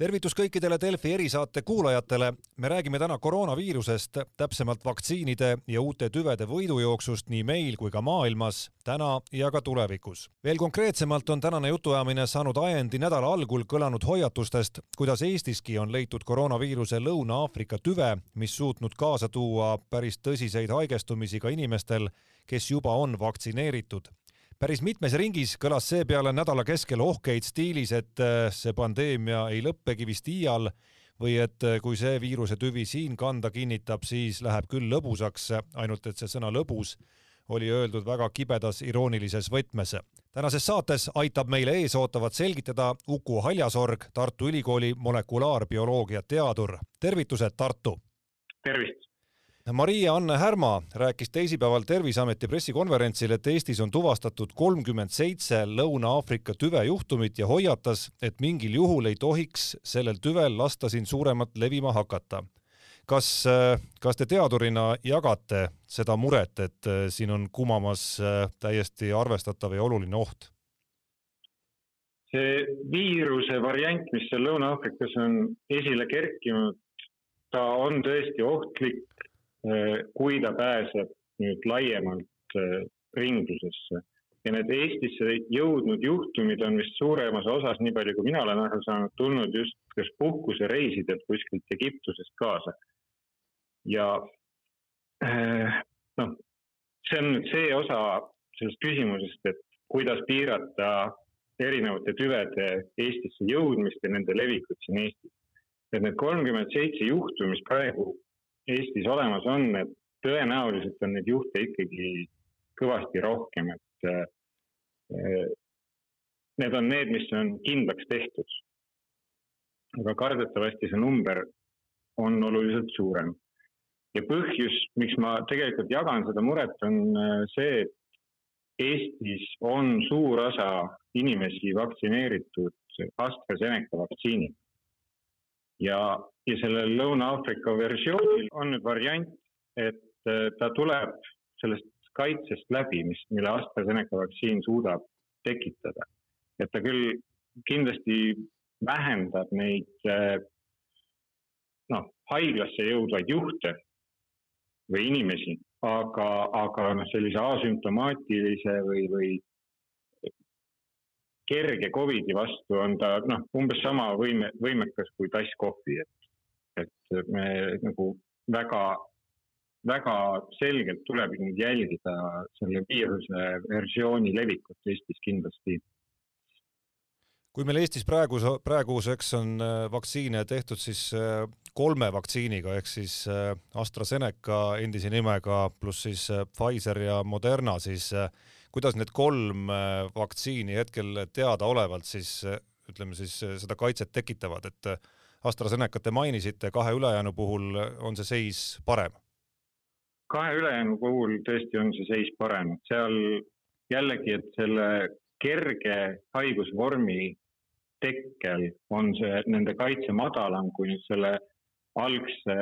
tervitus kõikidele Delfi erisaate kuulajatele. me räägime täna koroonaviirusest, täpsemalt vaktsiinide ja uute tüvede võidujooksust nii meil kui ka maailmas, täna ja ka tulevikus. veel konkreetsemalt on tänane jutuajamine saanud ajendi nädala algul kõlanud hoiatustest, kuidas Eestiski on leitud koroonaviiruse Lõuna-Aafrika tüve, mis suutnud kaasa tuua päris tõsiseid haigestumisi ka inimestel, kes juba on vaktsineeritud päris mitmes ringis kõlas seepeale nädala keskel ohkeid stiilis, et äh, see pandeemia ei lõppegi vist iial või et äh, kui see viiruse tüvi siin kanda kinnitab, siis läheb küll lõbusaks, ainult et see sõna lõbus oli öeldud väga kibedas iroonilises võtmes. tänases saates aitab meile ees ootavat selgitada Uku Haljasorg, Tartu Ülikooli molekulaarbioloogia teadur. tervitused, Tartu! tervist! Maria-Anne Härma rääkis teisipäeval Terviseameti pressikonverentsil, et Eestis on tuvastatud kolmkümmend seitse Lõuna-Aafrika tüve juhtumit ja hoiatas, et mingil juhul ei tohiks sellel tüvel lasta siin suuremat levima hakata. kas, kas te teadurina jagate seda muret, et äh, siin on kumamas äh, täiesti arvestatav ja oluline oht? see viiruse variant, mis seal Lõuna-Aafrikas on esile kerkinud, ta on tõesti ohtlik kui ta pääseb nüüd laiemalt äh, ringlusesse. ja need Eestisse jõudnud juhtumid on vist suuremas osas, nii palju kui mina olen aru saanud, tulnud just kas puhkusereisidelt kuskilt Egiptusest kaasa. ja äh, noh, see on nüüd see osa sellest küsimusest, et kuidas piirata erinevate tüvede Eestisse jõudmist ja nende levikut siin Eestis. et need kolmkümmend seitse juhtu, mis praegu Eestis olemas on, et tõenäoliselt on neid juhte ikkagi kõvasti rohkem, et äh, need on need, mis on kindlaks tehtud. aga kardetavasti see number on oluliselt suurem. ja põhjus, miks ma tegelikult jagan seda muret, on äh, see, et Eestis on suur osa inimesi vaktsineeritud AstraZeneca vaktsiiniga ja, ja sellel Lõuna-Aafrika versioonil on nüüd variant, et äh, ta tuleb sellest kaitsest läbi, mis, mille AstraZeneca vaktsiin suudab tekitada. et ta küll kindlasti vähendab neid äh, noh, haiglasse jõudvaid juhte või inimesi, aga, aga noh, sellise asümptomaatilise või, või kerge Covidi vastu on ta noh, umbes sama võime, võimekas kui tass kohvi, et, et me nagu väga, väga selgelt tuleb nüüd jälgida selle viiruse versiooni levikut Eestis kindlasti. Kui meil Eestis praegu, praeguseks on äh, vaktsiine tehtud siis äh, kolme vaktsiiniga ehk siis äh, AstraZeneca endise nimega pluss siis Pfizer ja Moderna, siis kuidas need kolm vaktsiini hetkel teadaolevalt siis ütleme siis seda kaitset tekitavad, et AstraZenecat te mainisite, kahe ülejäänu puhul on see seis parem? kahe ülejäänu puhul tõesti on see seis parem, et seal jällegi, et selle kerge haigusvormi tekkel on see, nende kaitse madalam kui nüüd selle algse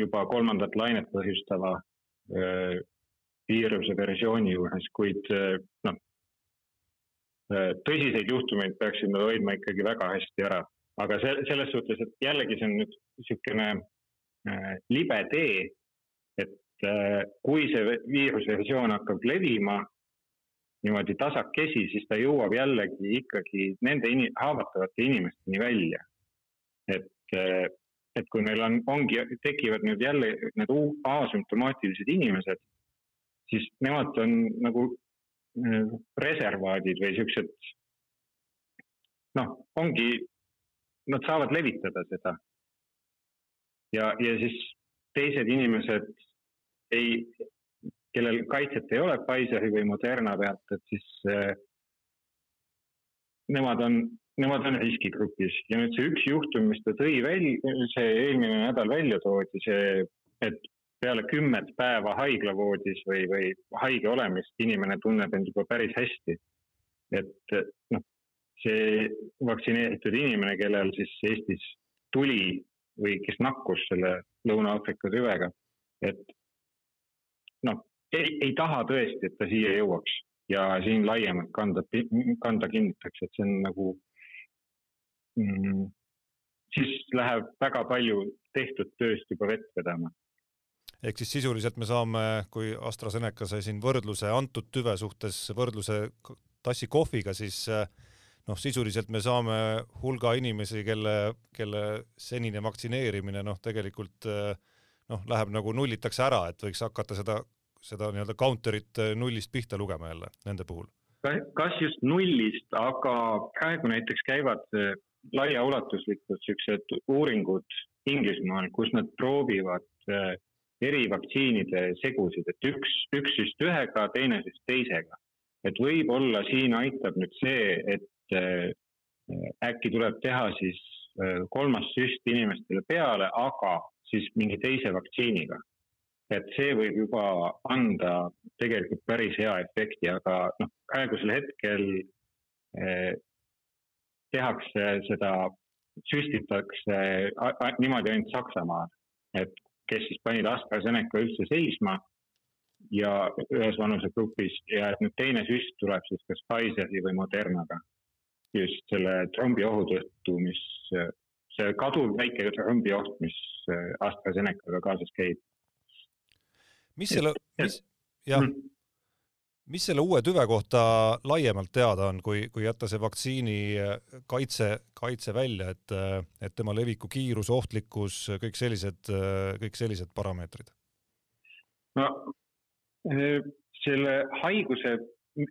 juba kolmandat lainet põhjustava viiruse versiooni juures, kuid noh, tõsiseid juhtumeid peaksime hoidma ikkagi väga hästi ära. aga see, selles suhtes, et jällegi see on nüüd niisugune äh, libe tee, et kui see viirusversioon hakkab levima, niimoodi tasakesi, siis ta jõuab jällegi ikkagi nende ini, haavatavate inimesteni välja. et, et kui meil on, ongi, tekivad nüüd jälle need asümptomaatilised inimesed, siis nemad on nagu äh, reservaadid või siuksed, noh, ongi, nad saavad levitada seda. ja, ja siis teised inimesed ei, kellel kaitset ei ole Pfizeri või Moderna pealt, et siis äh, nemad on, nemad on riskigrupis ja nüüd see üks juhtum, mis ta tõi välja, see eelmine nädal välja toodi, see, et peale kümmet päeva haiglavoodis või, või haige olemist inimene tunneb end juba päris hästi. et noh, see vaktsineeritud inimene, kellel siis Eestis tuli või kes nakkus selle Lõuna-Aafrika tüvega, et noh, ei, ei taha tõesti, et ta siia jõuaks ja siin laiemalt kanda, kanda kinnitakse, et see on nagu mm,, siis läheb väga palju tehtud tööst juba vett vedama ehk siis sisuliselt me saame, kui AstraZeneca sai siin võrdluse antud tüve suhtes võrdluse tassi kohviga, siis noh, sisuliselt me saame hulga inimesi, kelle, kelle senine vaktsineerimine noh, tegelikult noh, läheb nagu nullitakse ära, et võiks hakata seda, seda nii-öelda counter'it nullist pihta lugema jälle nende puhul. kas just nullist, aga praegu näiteks käivad laiaulatuslikud siuksed uuringud Inglismaal, kus nad proovivad eri vaktsiinide segusid, et üks, üks süst ühega, teine süst teisega. et võib-olla siin aitab nüüd see, et äh, äkki tuleb teha siis äh, kolmas süst inimestele peale, aga siis mingi teise vaktsiiniga. et see võib juba anda tegelikult päris hea efekti, aga noh, praegusel hetkel eh, tehakse seda, süstitakse niimoodi ainult Saksamaal, et kes siis panid AstraZeneca üldse seisma ja ühes vanusegrupis ja et nüüd teine süst tuleb siis kas Pfizeri või Modernaga. just selle trombiohu tõttu, mis, see kaduv väike trombioht, mis AstraZenecaga kaasas käib. mis selle, mis, jah mm., mis selle uue tüve kohta laiemalt teada on, kui, kui jätta see vaktsiini äh, kaitse, kaitse välja, et, äh, et tema leviku kiirus, ohtlikkus, kõik sellised, äh, kõik sellised parameetrid? no selle haiguse,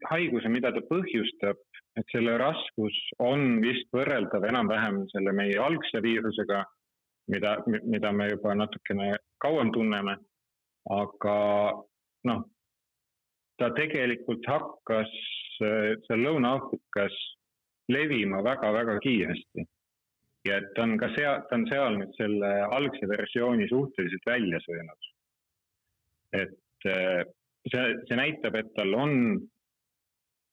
haiguse, mida ta põhjustab, et selle raskus on vist võrreldav enam-vähem selle meie algse viirusega, mida, mida me juba natukene kauem tunneme. aga noh, ta tegelikult hakkas seal Lõuna-Aafrikas levima väga-väga kiiresti. ja et ta on ka seal, ta on seal nüüd selle algse versiooni suhteliselt välja söönud. et äh, see, see näitab, et tal on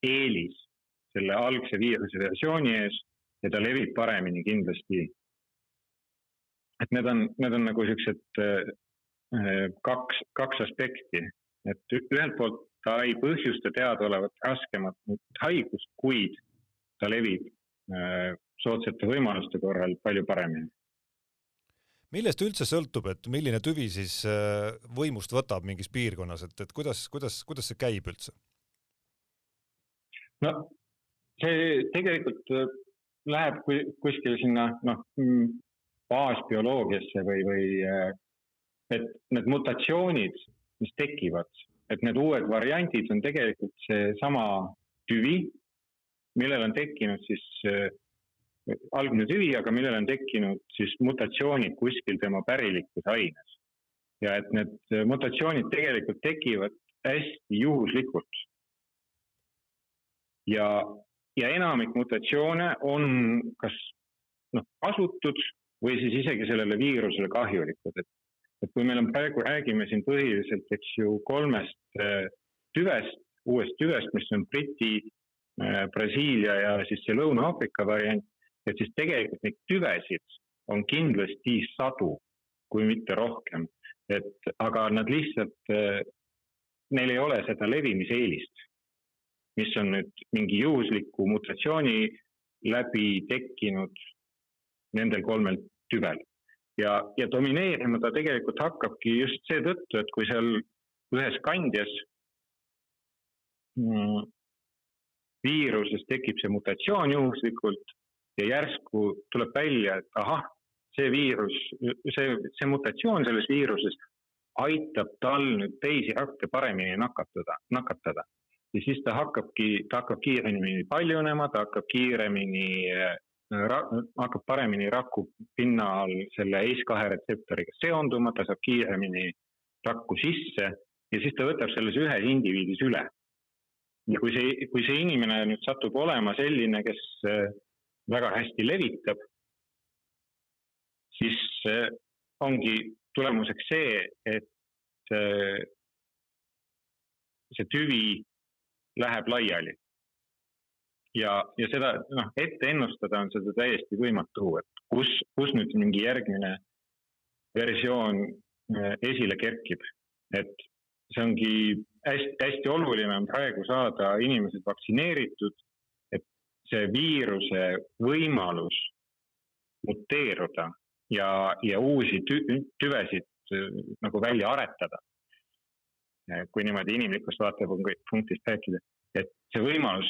eelis selle algse viiruse versiooni ees ja ta levib paremini kindlasti. et need on, need on nagu siuksed äh, kaks, kaks aspekti, et ühelt poolt ta ei põhjusta teadaolevat raskemat haigust, kuid ta levib äh, soodsate võimaluste korral palju paremini. millest üldse sõltub, et milline tüvi siis äh, võimust võtab mingis piirkonnas, et, et kuidas, kuidas, kuidas see käib üldse? no see tegelikult äh, läheb kuskile sinna noh, mm, baasbioloogiasse või, või et need mutatsioonid, mis tekivad et need uued variandid on tegelikult seesama tüvi, millel on tekkinud siis äh, algne tüvi, aga millel on tekkinud siis mutatsioonid kuskil tema pärilikus aines. ja et need mutatsioonid tegelikult tekivad hästi juhuslikult. ja, ja enamik mutatsioone on kas noh, kasutud või siis isegi sellele viirusele kahjulikud, et et kui meil on praegu, räägime siin põhiliselt, eks ju, kolmest äh, tüvest, uuest tüvest, mis on Briti, äh, Brasiilia ja siis see Lõuna-Aafrika variant, et siis tegelikult neid tüvesid on kindlasti sadu, kui mitte rohkem. et aga nad lihtsalt, äh, neil ei ole seda levimiseelist, mis on nüüd mingi juhusliku mutatsiooni läbi tekkinud nendel kolmel tüvel ja, ja domineerima ta tegelikult hakkabki just seetõttu, et kui seal ühes kandjas mm, viiruses tekib see mutatsioon juhuslikult ja järsku tuleb välja, et ahah, see viirus, see, see mutatsioon selles viiruses aitab tal nüüd teisi rakke paremini nakatada, nakatada. ja siis ta hakkabki, ta hakkab kiiremini paljunema, ta hakkab kiiremini hakkab paremini raku pinnal selle ACE2 retseptoriga seonduma, ta saab kiiremini rakku sisse ja siis ta võtab selles ühes indiviidis üle. ja kui see, kui see inimene nüüd satub olema selline, kes äh, väga hästi levitab, siis äh, ongi tulemuseks see, et äh, see tüvi läheb laiali ja, ja seda noh, ette ennustada on seda täiesti võimatu, et kus, kus nüüd mingi järgmine versioon äh, esile kerkib. et see ongi hästi-hästi oluline on praegu saada inimesed vaktsineeritud, et see viiruse võimalus muteeruda ja, ja uusi tü tüvesid nagu välja aretada. kui niimoodi inimlikust vaatepunktist rääkida, et see võimalus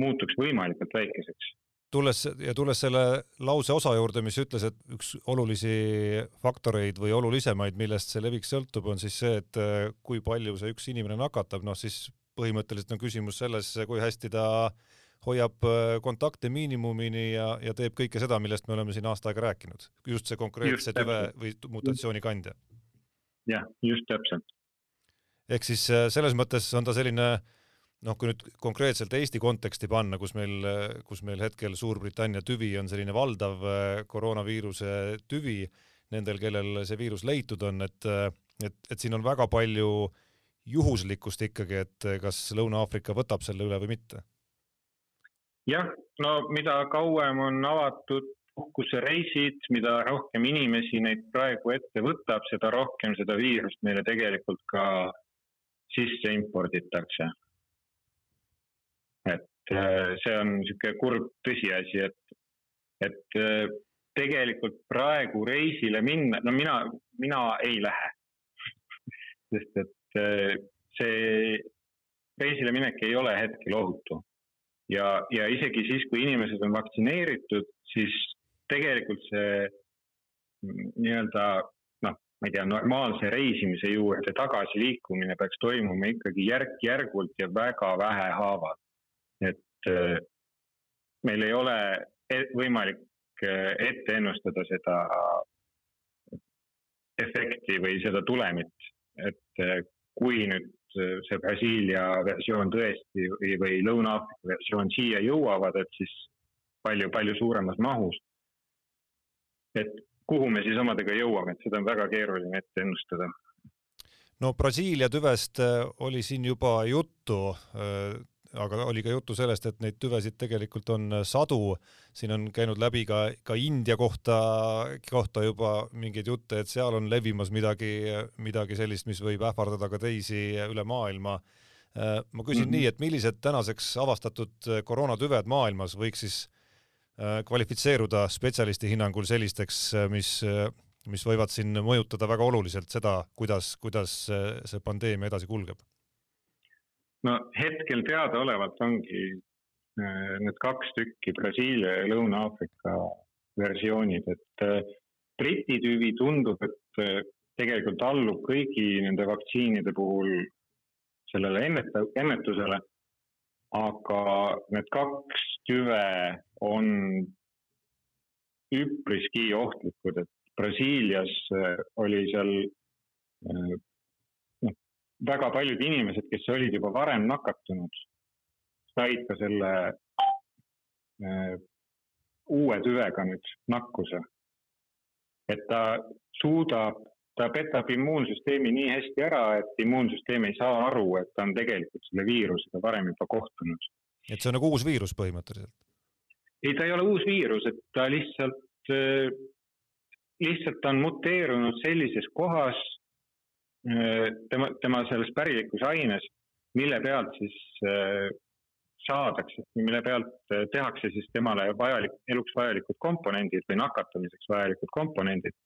muutuks võimalikult väikeseks tulles ja tulles selle lause osa juurde, mis ütles, et üks olulisi faktoreid või olulisemaid, millest see levik sõltub, on siis see, et äh, kui palju see üks inimene nakatab, noh siis põhimõtteliselt on küsimus selles, kui hästi ta hoiab äh, kontakte miinimumini ja, ja teeb kõike seda, millest me oleme siin aasta aega rääkinud. just see konkreetse tüve või mutatsiooni kandja. jah, just täpselt. ehk siis äh, selles mõttes on ta selline äh, noh, kui nüüd konkreetselt Eesti konteksti panna, kus meil, kus meil hetkel Suurbritannia tüvi on selline valdav äh, koroonaviiruse tüvi, nendel, kellel see viirus leitud on, et, et, et siin on väga palju juhuslikkust ikkagi, et kas Lõuna-Aafrika võtab selle üle või mitte? jah, no mida kauem on avatud puhkusereisid, mida rohkem inimesi neid praegu ette võtab, seda rohkem seda viirust meile tegelikult ka sisse imporditakse see on niisugune kurb tõsiasi, et, et äh, tegelikult praegu reisile minna, no mina, mina ei lähe sest et äh, see reisile minek ei ole hetkel ohutu. ja, ja isegi siis, kui inimesed on vaktsineeritud, siis tegelikult see nii-öelda noh, ma ei tea, normaalse reisimise juurde tagasiliikumine peaks toimuma ikkagi järk-järgult ja väga vähehaaval et äh, meil ei ole e-, võimalik äh, ette ennustada seda efekti või seda tulemit, et äh, kui nüüd see Brasiilia versioon tõesti või, või Lõuna-Aafrika versioon siia jõuavad, et siis palju-palju suuremas mahus. et kuhu me siis omadega jõuame, et seda on väga keeruline ette ennustada. no Brasiilia tüvest oli siin juba juttu aga oli ka juttu sellest, et neid tüvesid tegelikult on äh, sadu. siin on käinud läbi ka, ka India kohta, kohta juba mingeid jutte, et seal on levimas midagi, midagi sellist, mis võib ähvardada ka teisi üle maailma. Äh, ma küsin mm -hmm. nii, et millised tänaseks avastatud äh, koroonatüved maailmas võiks siis kvalifitseeruda spetsialisti hinnangul sellisteks, mis, mis võivad siin mõjutada väga oluliselt seda, kuidas, kuidas see pandeemia edasi kulgeb? No hetkel teadaolevalt ongi äh, need kaks tükki Brasiilia ja Lõuna-Aafrika versioonid, et äh, Briti tüvi tundub, et äh, tegelikult allub kõigi nende vaktsiinide puhul sellele enneta-, ennetusele. aga need kaks tüve on üpriski ohtlikud, et Brasiilias oli seal väga paljud inimesed, kes olid juba varem nakatunud, said ka selle äh, uue tüvega nüüd nakkuse. et ta suudab, ta petab immuunsüsteemi nii hästi ära, et immuunsüsteem ei saa aru, et ta on tegelikult selle viirusega varem juba kohtunud. et see on nagu uus viirus põhimõtteliselt? ei, ta ei ole uus viirus, et ta lihtsalt äh,, lihtsalt on muteerunud sellises kohas tema, tema selles pärilikus aines, mille pealt siis äh, saadakse, mille pealt äh, tehakse siis temale vajalik, eluks vajalikud komponendid või nakatumiseks vajalikud komponendid.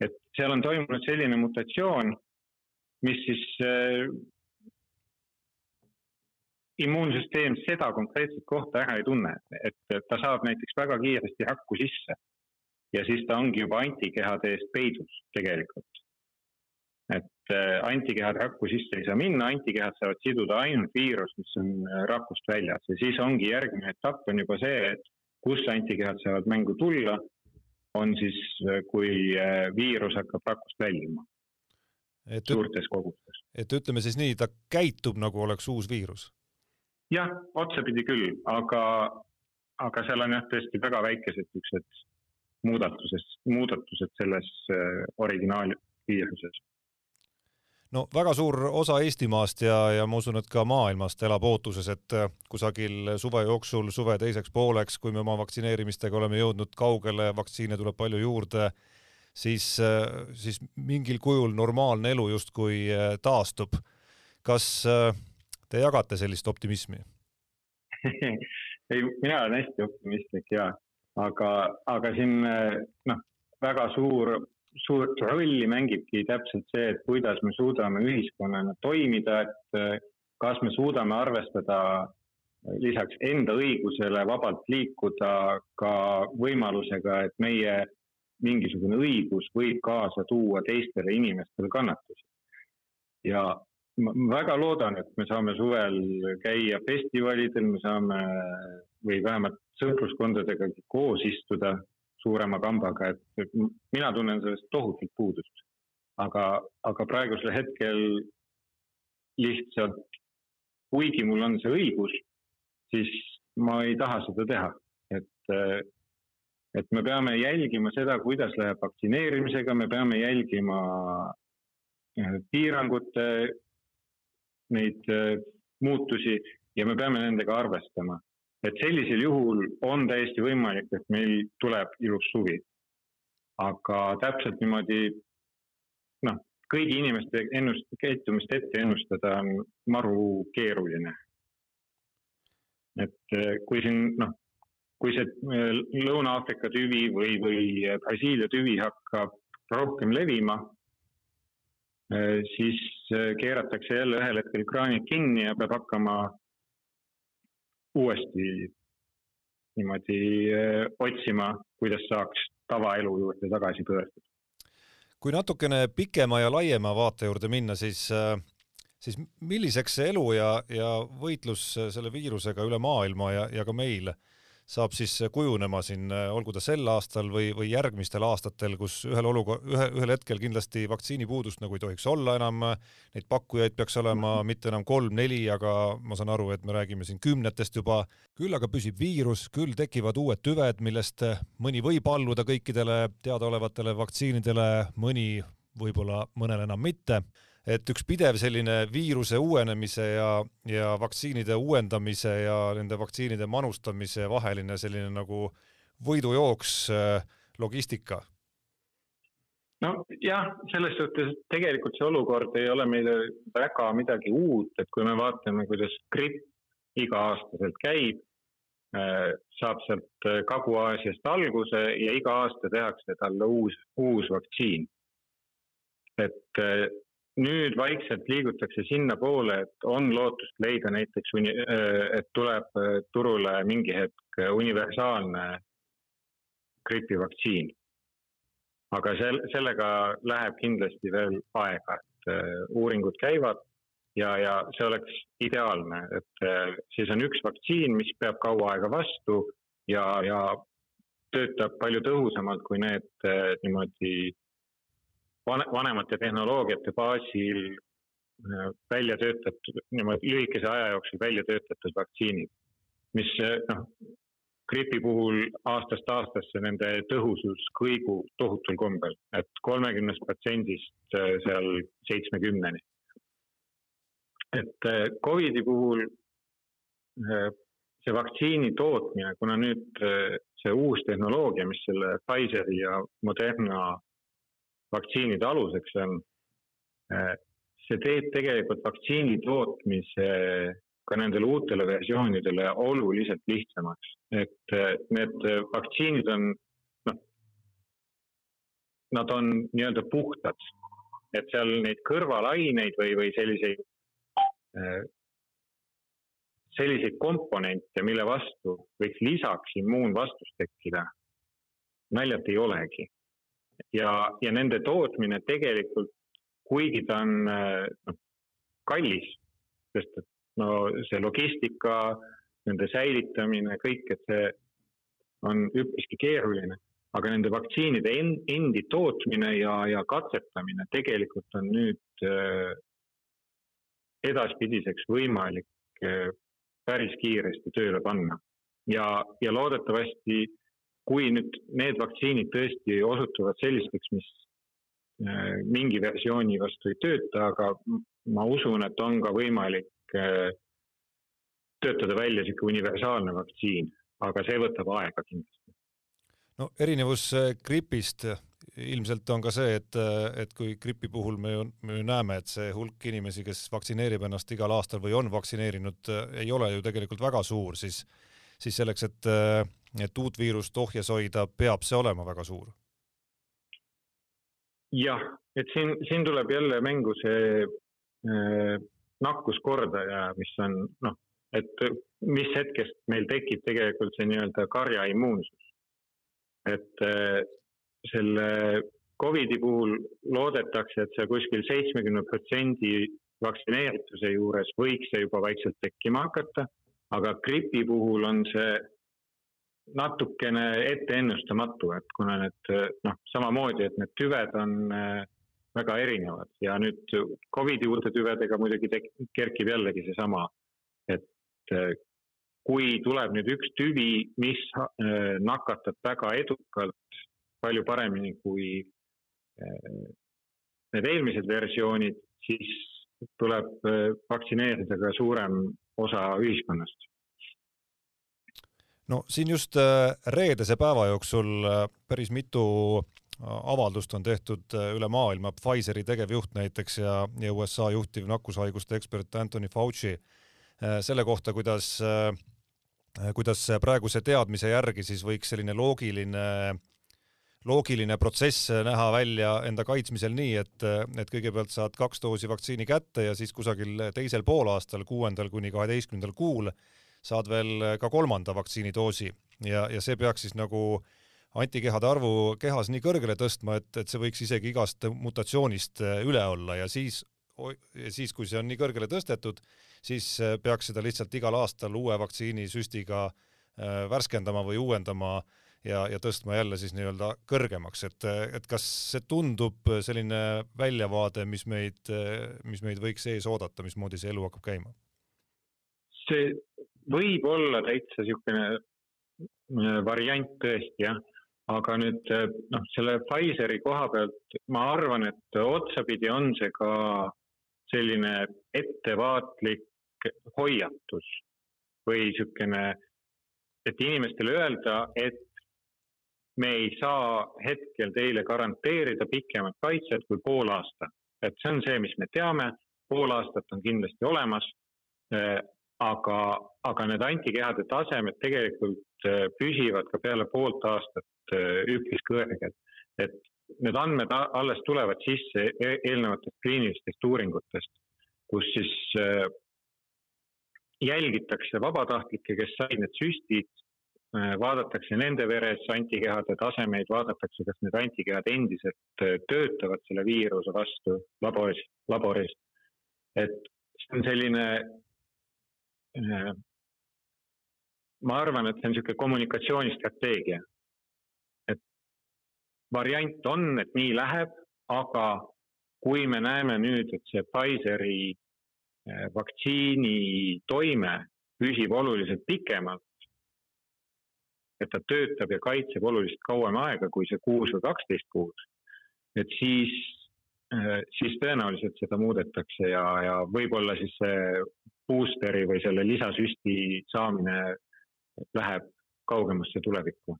et seal on toimunud selline mutatsioon, mis siis äh, immuunsüsteem seda konkreetset kohta ära ei tunne, et ta saab näiteks väga kiiresti rakku sisse ja siis ta ongi juba antikehade eest peidus tegelikult et äh, antikehad rakku sisse ei saa minna, antikehad saavad siduda ainult viirust, mis on äh, rakust väljas ja siis ongi järgmine etapp on juba see, et kus antikehad saavad mängu tulla, on siis, äh, kui viirus hakkab rakust väljuma et, suurtes kogustes. et ütleme siis nii, ta käitub nagu oleks uus viirus? jah, otsapidi küll, aga, aga seal on jah, tõesti väga väikesed niisugused muudatused, muudatused selles originaalviiruses no väga suur osa Eestimaast ja, ja ma usun, et ka maailmast elab ootuses, et äh, kusagil suve jooksul, suve teiseks pooleks, kui me oma vaktsineerimistega oleme jõudnud kaugele, vaktsiine tuleb palju juurde, siis, äh, siis mingil kujul normaalne elu justkui äh, taastub. kas te jagate sellist optimismi? ei, mina olen hästi optimistlik ja aga, aga siin noh, väga suur, suurt rolli mängibki täpselt see, et kuidas me suudame ühiskonnana toimida, et kas me suudame arvestada lisaks enda õigusele vabalt liikuda ka võimalusega, et meie mingisugune õigus võib kaasa tuua teistele inimestele kannatusi. ja ma väga loodan, et me saame suvel käia festivalidel, me saame või vähemalt sõpruskondadega koos istuda suurema kambaga, et mina tunnen sellest tohutult puudust. aga, aga praegusel hetkel lihtsalt, kuigi mul on see õigus, siis ma ei taha seda teha, et et me peame jälgima seda, kuidas läheb vaktsineerimisega, me peame jälgima äh, piirangute neid äh, muutusi ja me peame nendega arvestama. Et sellisel juhul on täiesti võimalik, et meil tuleb ilus suvi. aga täpselt niimoodi noh, kõigi inimeste ennust-, käitumist ette ennustada on maru keeruline. et äh, kui siin noh, kui see äh, Lõuna-Aafrika tüvi või, või Brasiilia tüvi hakkab rohkem levima, äh, siis keeratakse jälle ühel hetkel kraanid kinni ja peab hakkama uuesti niimoodi otsima, kuidas saaks tavaelu juurde tagasi pöörduda. kui natukene pikema ja laiema vaate juurde minna, siis siis milliseks see elu ja, ja võitlus selle viirusega üle maailma ja, ja ka meil äh, saab siis kujunema siin, olgu ta sel aastal või, või järgmistel aastatel, kus ühel oluko-, ühe, ühel hetkel kindlasti vaktsiinipuudust nagu ei tohiks olla enam, neid pakkujaid peaks olema mitte enam kolm-neli, aga ma saan aru, et me räägime siin kümnetest juba, küll aga püsib viirus, küll tekivad uued tüved, millest mõni võib alluda kõikidele teadaolevatele vaktsiinidele, mõni võib-olla mõnel enam mitte et üks pidev selline viiruse uuenemise ja, ja vaktsiinide uuendamise ja nende vaktsiinide manustamise vaheline selline nagu võidujooks äh, logistika. nojah, selles suhtes tegelikult see olukord ei ole meile väga midagi uut, et kui me vaatame, kuidas gripp iga-aastaselt käib, äh, saab sealt äh, Kagu-Aasiast alguse ja iga aasta tehakse talle uus, uus vaktsiin. et nüüd vaikselt liigutakse sinnapoole, et on lootust leida näiteks, et tuleb turule mingi hetk universaalne gripivaktsiin. aga sel-, sellega läheb kindlasti veel aega, et uuringud käivad ja, ja see oleks ideaalne, et siis on üks vaktsiin, mis peab kaua aega vastu ja, ja töötab palju tõhusamalt kui need niimoodi vanemate tehnoloogiate baasil äh, välja töötatud, niimoodi lühikese aja jooksul välja töötatud vaktsiinid, mis äh, noh, gripi puhul aastast aastasse nende tõhusus kõigub tohutul kombel, et kolmekümnest protsendist äh, seal seitsmekümneni. et Covidi puhul see vaktsiini tootmine, kuna nüüd see uus tehnoloogia, mis selle Pfizeri ja Moderna vaktsiinide aluseks on, äh, see teeb tegelikult vaktsiini tootmise ka nendele uutele versioonidele oluliselt lihtsamaks. et äh, need vaktsiinid on, noh, nad on nii-öelda puhtad, et seal neid kõrvalaineid või, või selliseid, äh, selliseid komponente, mille vastu võiks lisaks immuunvastus tekkida, naljalt ei olegi ja, ja nende tootmine tegelikult, kuigi ta on noh, kallis, sest et no see logistika, nende säilitamine, kõik, et see on üpriski keeruline, aga nende vaktsiinide endi tootmine ja, ja katsetamine tegelikult on nüüd äh, edaspidiseks võimalik äh, päris kiiresti tööle panna. ja, ja loodetavasti kui nüüd need vaktsiinid tõesti osutuvad sellisteks, mis äh, mingi versiooni vastu ei tööta, aga ma usun, et on ka võimalik äh, töötada välja niisugune universaalne vaktsiin, aga see võtab aega kindlasti. no erinevus äh, gripist ilmselt on ka see, et, et kui gripi puhul me ju, me ju näeme, et see hulk inimesi, kes vaktsineerib ennast igal aastal või on vaktsineerinud, ei ole ju tegelikult väga suur, siis siis selleks, et, et uut viirust ohjes hoida, peab see olema väga suur. jah, et siin, siin tuleb jälle mängu see äh, nakkuskordaja, mis on noh, et mis hetkest meil tekib tegelikult see nii-öelda karja immuunsus. et äh, selle Covidi puhul loodetakse, et see kuskil seitsmekümne protsendi vaktsineerituse juures võiks see juba vaikselt tekkima hakata, aga gripi puhul on see natukene etteennustamatu, et kuna need noh, samamoodi, et need tüved on äh, väga erinevad ja nüüd Covidi uute tüvedega muidugi tek-, kerkib jällegi seesama, et äh, kui tuleb nüüd üks tüvi, mis äh, nakatab väga edukalt, palju paremini kui need eelmised versioonid, siis tuleb vaktsineerida ka suurem osa ühiskonnast. No siin just reedese päeva jooksul päris mitu avaldust on tehtud äh, üle maailma, Pfizeri tegevjuht näiteks ja, ja USA juhtiv nakkushaiguste ekspert Anthony Fauci äh, selle kohta, kuidas, äh, kuidas praeguse teadmise järgi siis võiks selline loogiline loogiline protsess näha välja enda kaitsmisel nii, et, et kõigepealt saad kaks doosi vaktsiini kätte ja siis kusagil teisel poolaastal, kuuendal kuni kaheteistkümnendal kuul saad veel ka kolmanda vaktsiinidoosi. Ja, ja see peaks siis nagu antikehade arvu kehas nii kõrgele tõstma, et, et see võiks isegi igast mutatsioonist äh, üle olla. Ja siis, siis kui see on nii kõrgele tõstetud, siis äh, peaks seda lihtsalt igal aastal uue vaktsiinisüstiga äh, värskendama või uuendama ja, ja tõstma jälle siis nii-öelda kõrgemaks, et, et kas see tundub selline väljavaade, mis meid, mis meid võiks ees oodata, mismoodi see elu hakkab käima? see võib olla täitsa niisugune variant tõesti jah, aga nüüd eh, noh, selle Pfizeri koha pealt ma arvan, et otsapidi on see ka selline ettevaatlik hoiatus või niisugune, et inimestele öelda, et me ei saa hetkel teile garanteerida pikemat kaitset kui pool aastat. et see on see, mis me teame, pool aastat on kindlasti olemas. Eh, aga, aga need antikehade tasemed tegelikult eh, püsivad ka peale poolt aastat Äh, üpris kõrged. et need andmed alles tulevad sisse e-, eelnevatest kliinilistest uuringutest, kus siis äh, jälgitakse vabatahtlikke, kes said need süstid, vaadatakse nende veres antikehade tasemeid, vaadatakse, kas need antikehad endiselt töötavad selle viiruse vastu laboris, laboris. et see on selline ma arvan, et see on niisugune kommunikatsioonistrateegia, variant on, et nii läheb, aga kui me näeme nüüd, et see Pfizeri eh, vaktsiini toime püsib oluliselt pikemalt, et ta töötab ja kaitseb oluliselt kauem aega kui see kuus või kaksteist kuud, et siis, eh, siis tõenäoliselt seda muudetakse ja, ja võib-olla siis see boosteri või selle lisasüsti saamine läheb kaugemasse tulevikku.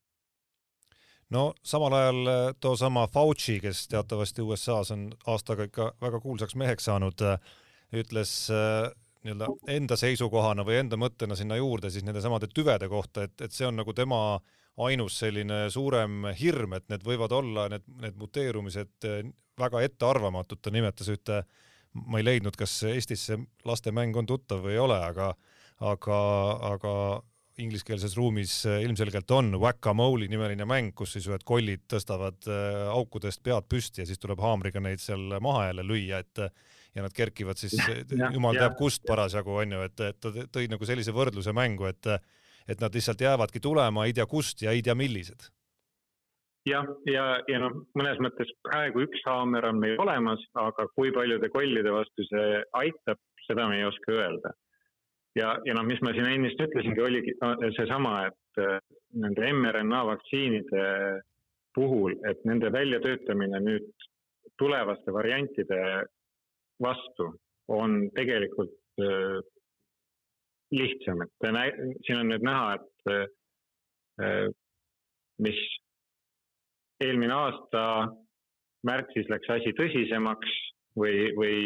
No samal ajal äh, toosama Fauci, kes teatavasti USA-s on aastaga ikka väga kuulsaks meheks saanud, äh, ütles äh, nii-öelda enda seisukohana või enda mõttena sinna juurde siis nendesamade tüvede kohta, et, et see on nagu tema ainus selline suurem hirm, et need võivad olla, need, need muteerumised väga ettearvamatud, ta nimetas ühte, ma ei leidnud, kas Eestis see lastemäng on tuttav või ei ole, aga aga, aga ingliskeelses ruumis ilmselgelt on Whack-A-Mole'i nimeline mäng, kus siis ühed kollid tõstavad äh, aukudest pead püsti ja siis tuleb haamriga neid seal maha jälle lüüa, et ja nad kerkivad siis ja, jumal ja, teab kust parasjagu onju, et, et ta tõi nagu sellise võrdluse mängu, et et nad lihtsalt jäävadki tulema ei tea kust ja ei tea millised. Jah, ja, ja, ja noh, mõnes mõttes praegu üks haamer on meil olemas, aga kui paljude kollide vastu see aitab, seda me ei oska öelda. Ja, ja noh, mis ma siin ennist ütlesingi, oligi seesama, et äh, nende mRNA vaktsiinide puhul, et nende väljatöötamine nüüd tulevaste variantide vastu on tegelikult äh, lihtsam, et siin on nüüd näha, et äh, mis eelmine aasta märtsis läks asi tõsisemaks või, või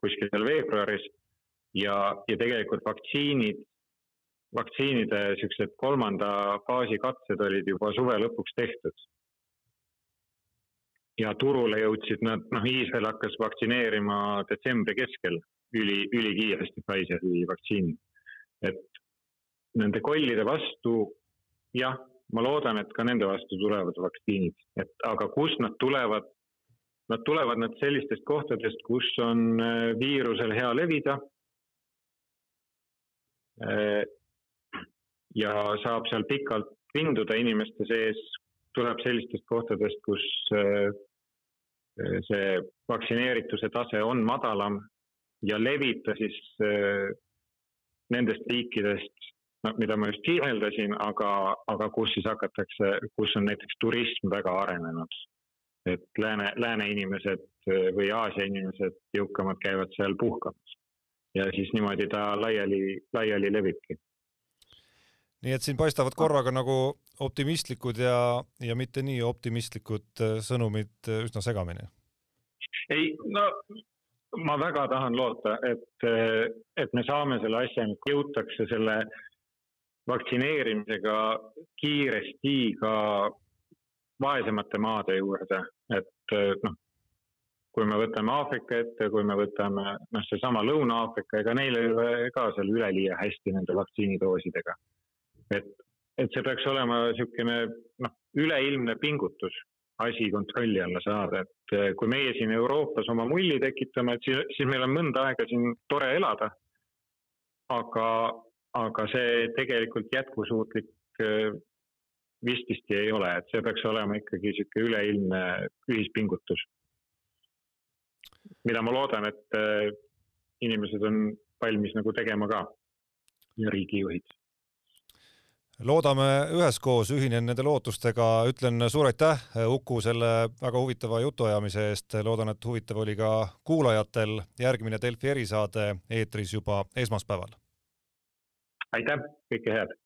kuskil seal veebruaris ja, ja tegelikult vaktsiinid vaktsiinide siuksed kolmanda faasi katsed olid juba suve lõpuks tehtud. ja turule jõudsid nad, noh, Iisrael hakkas vaktsineerima detsembri keskel üli, ülikiiresti Pfizeri vaktsiini. et nende kollide vastu, jah, ma loodan, et ka nende vastu tulevad vaktsiinid, et aga kust nad tulevad? Nad tulevad nad sellistest kohtadest, kus on äh, viirusel hea levida. Äh, ja saab seal pikalt vinduda inimeste sees, tuleb sellistest kohtadest, kus äh, see vaktsineerituse tase on madalam ja levib ta siis nendest riikidest, mida ma just kirjeldasin, aga, aga kus siis hakatakse, kus on näiteks turism väga arenenud. et lääne, lääne inimesed või Aasia inimesed, jõukamad käivad seal puhkamas. ja siis niimoodi ta laiali, laiali levibki. nii et siin paistavad korraga nagu optimistlikud ja, ja mitte nii optimistlikud äh, sõnumid äh, üsna segamini. ei, no ma väga tahan loota, et, et me saame selle asja, jõutakse selle vaktsineerimisega kiiresti ka vaesemate maade juurde, et noh, kui me võtame Aafrika ette, kui me võtame noh, seesama Lõuna-Aafrika, ega neil ei ole ka seal üleliia hästi nende vaktsiinidoosidega. et, et see peaks olema niisugune noh, üleilmne pingutus asi kontrolli alla saada, et kui meie siin Euroopas oma mulli tekitame, et siis, siis meil on mõnda aega siin tore elada. aga, aga see tegelikult jätkusuutlik äh, vististi ei ole, et see peaks olema ikkagi niisugune üleilmne ühispingutus. mida ma loodan, et äh, inimesed on valmis nagu tegema ka riigijuhid loodame üheskoos, ühinen nende lootustega, ütlen suur aitäh, Uku, selle väga huvitava jutuajamise eest. loodan, et huvitav oli ka kuulajatel. järgmine Delfi erisaade eetris juba esmaspäeval aitäh, kõike head!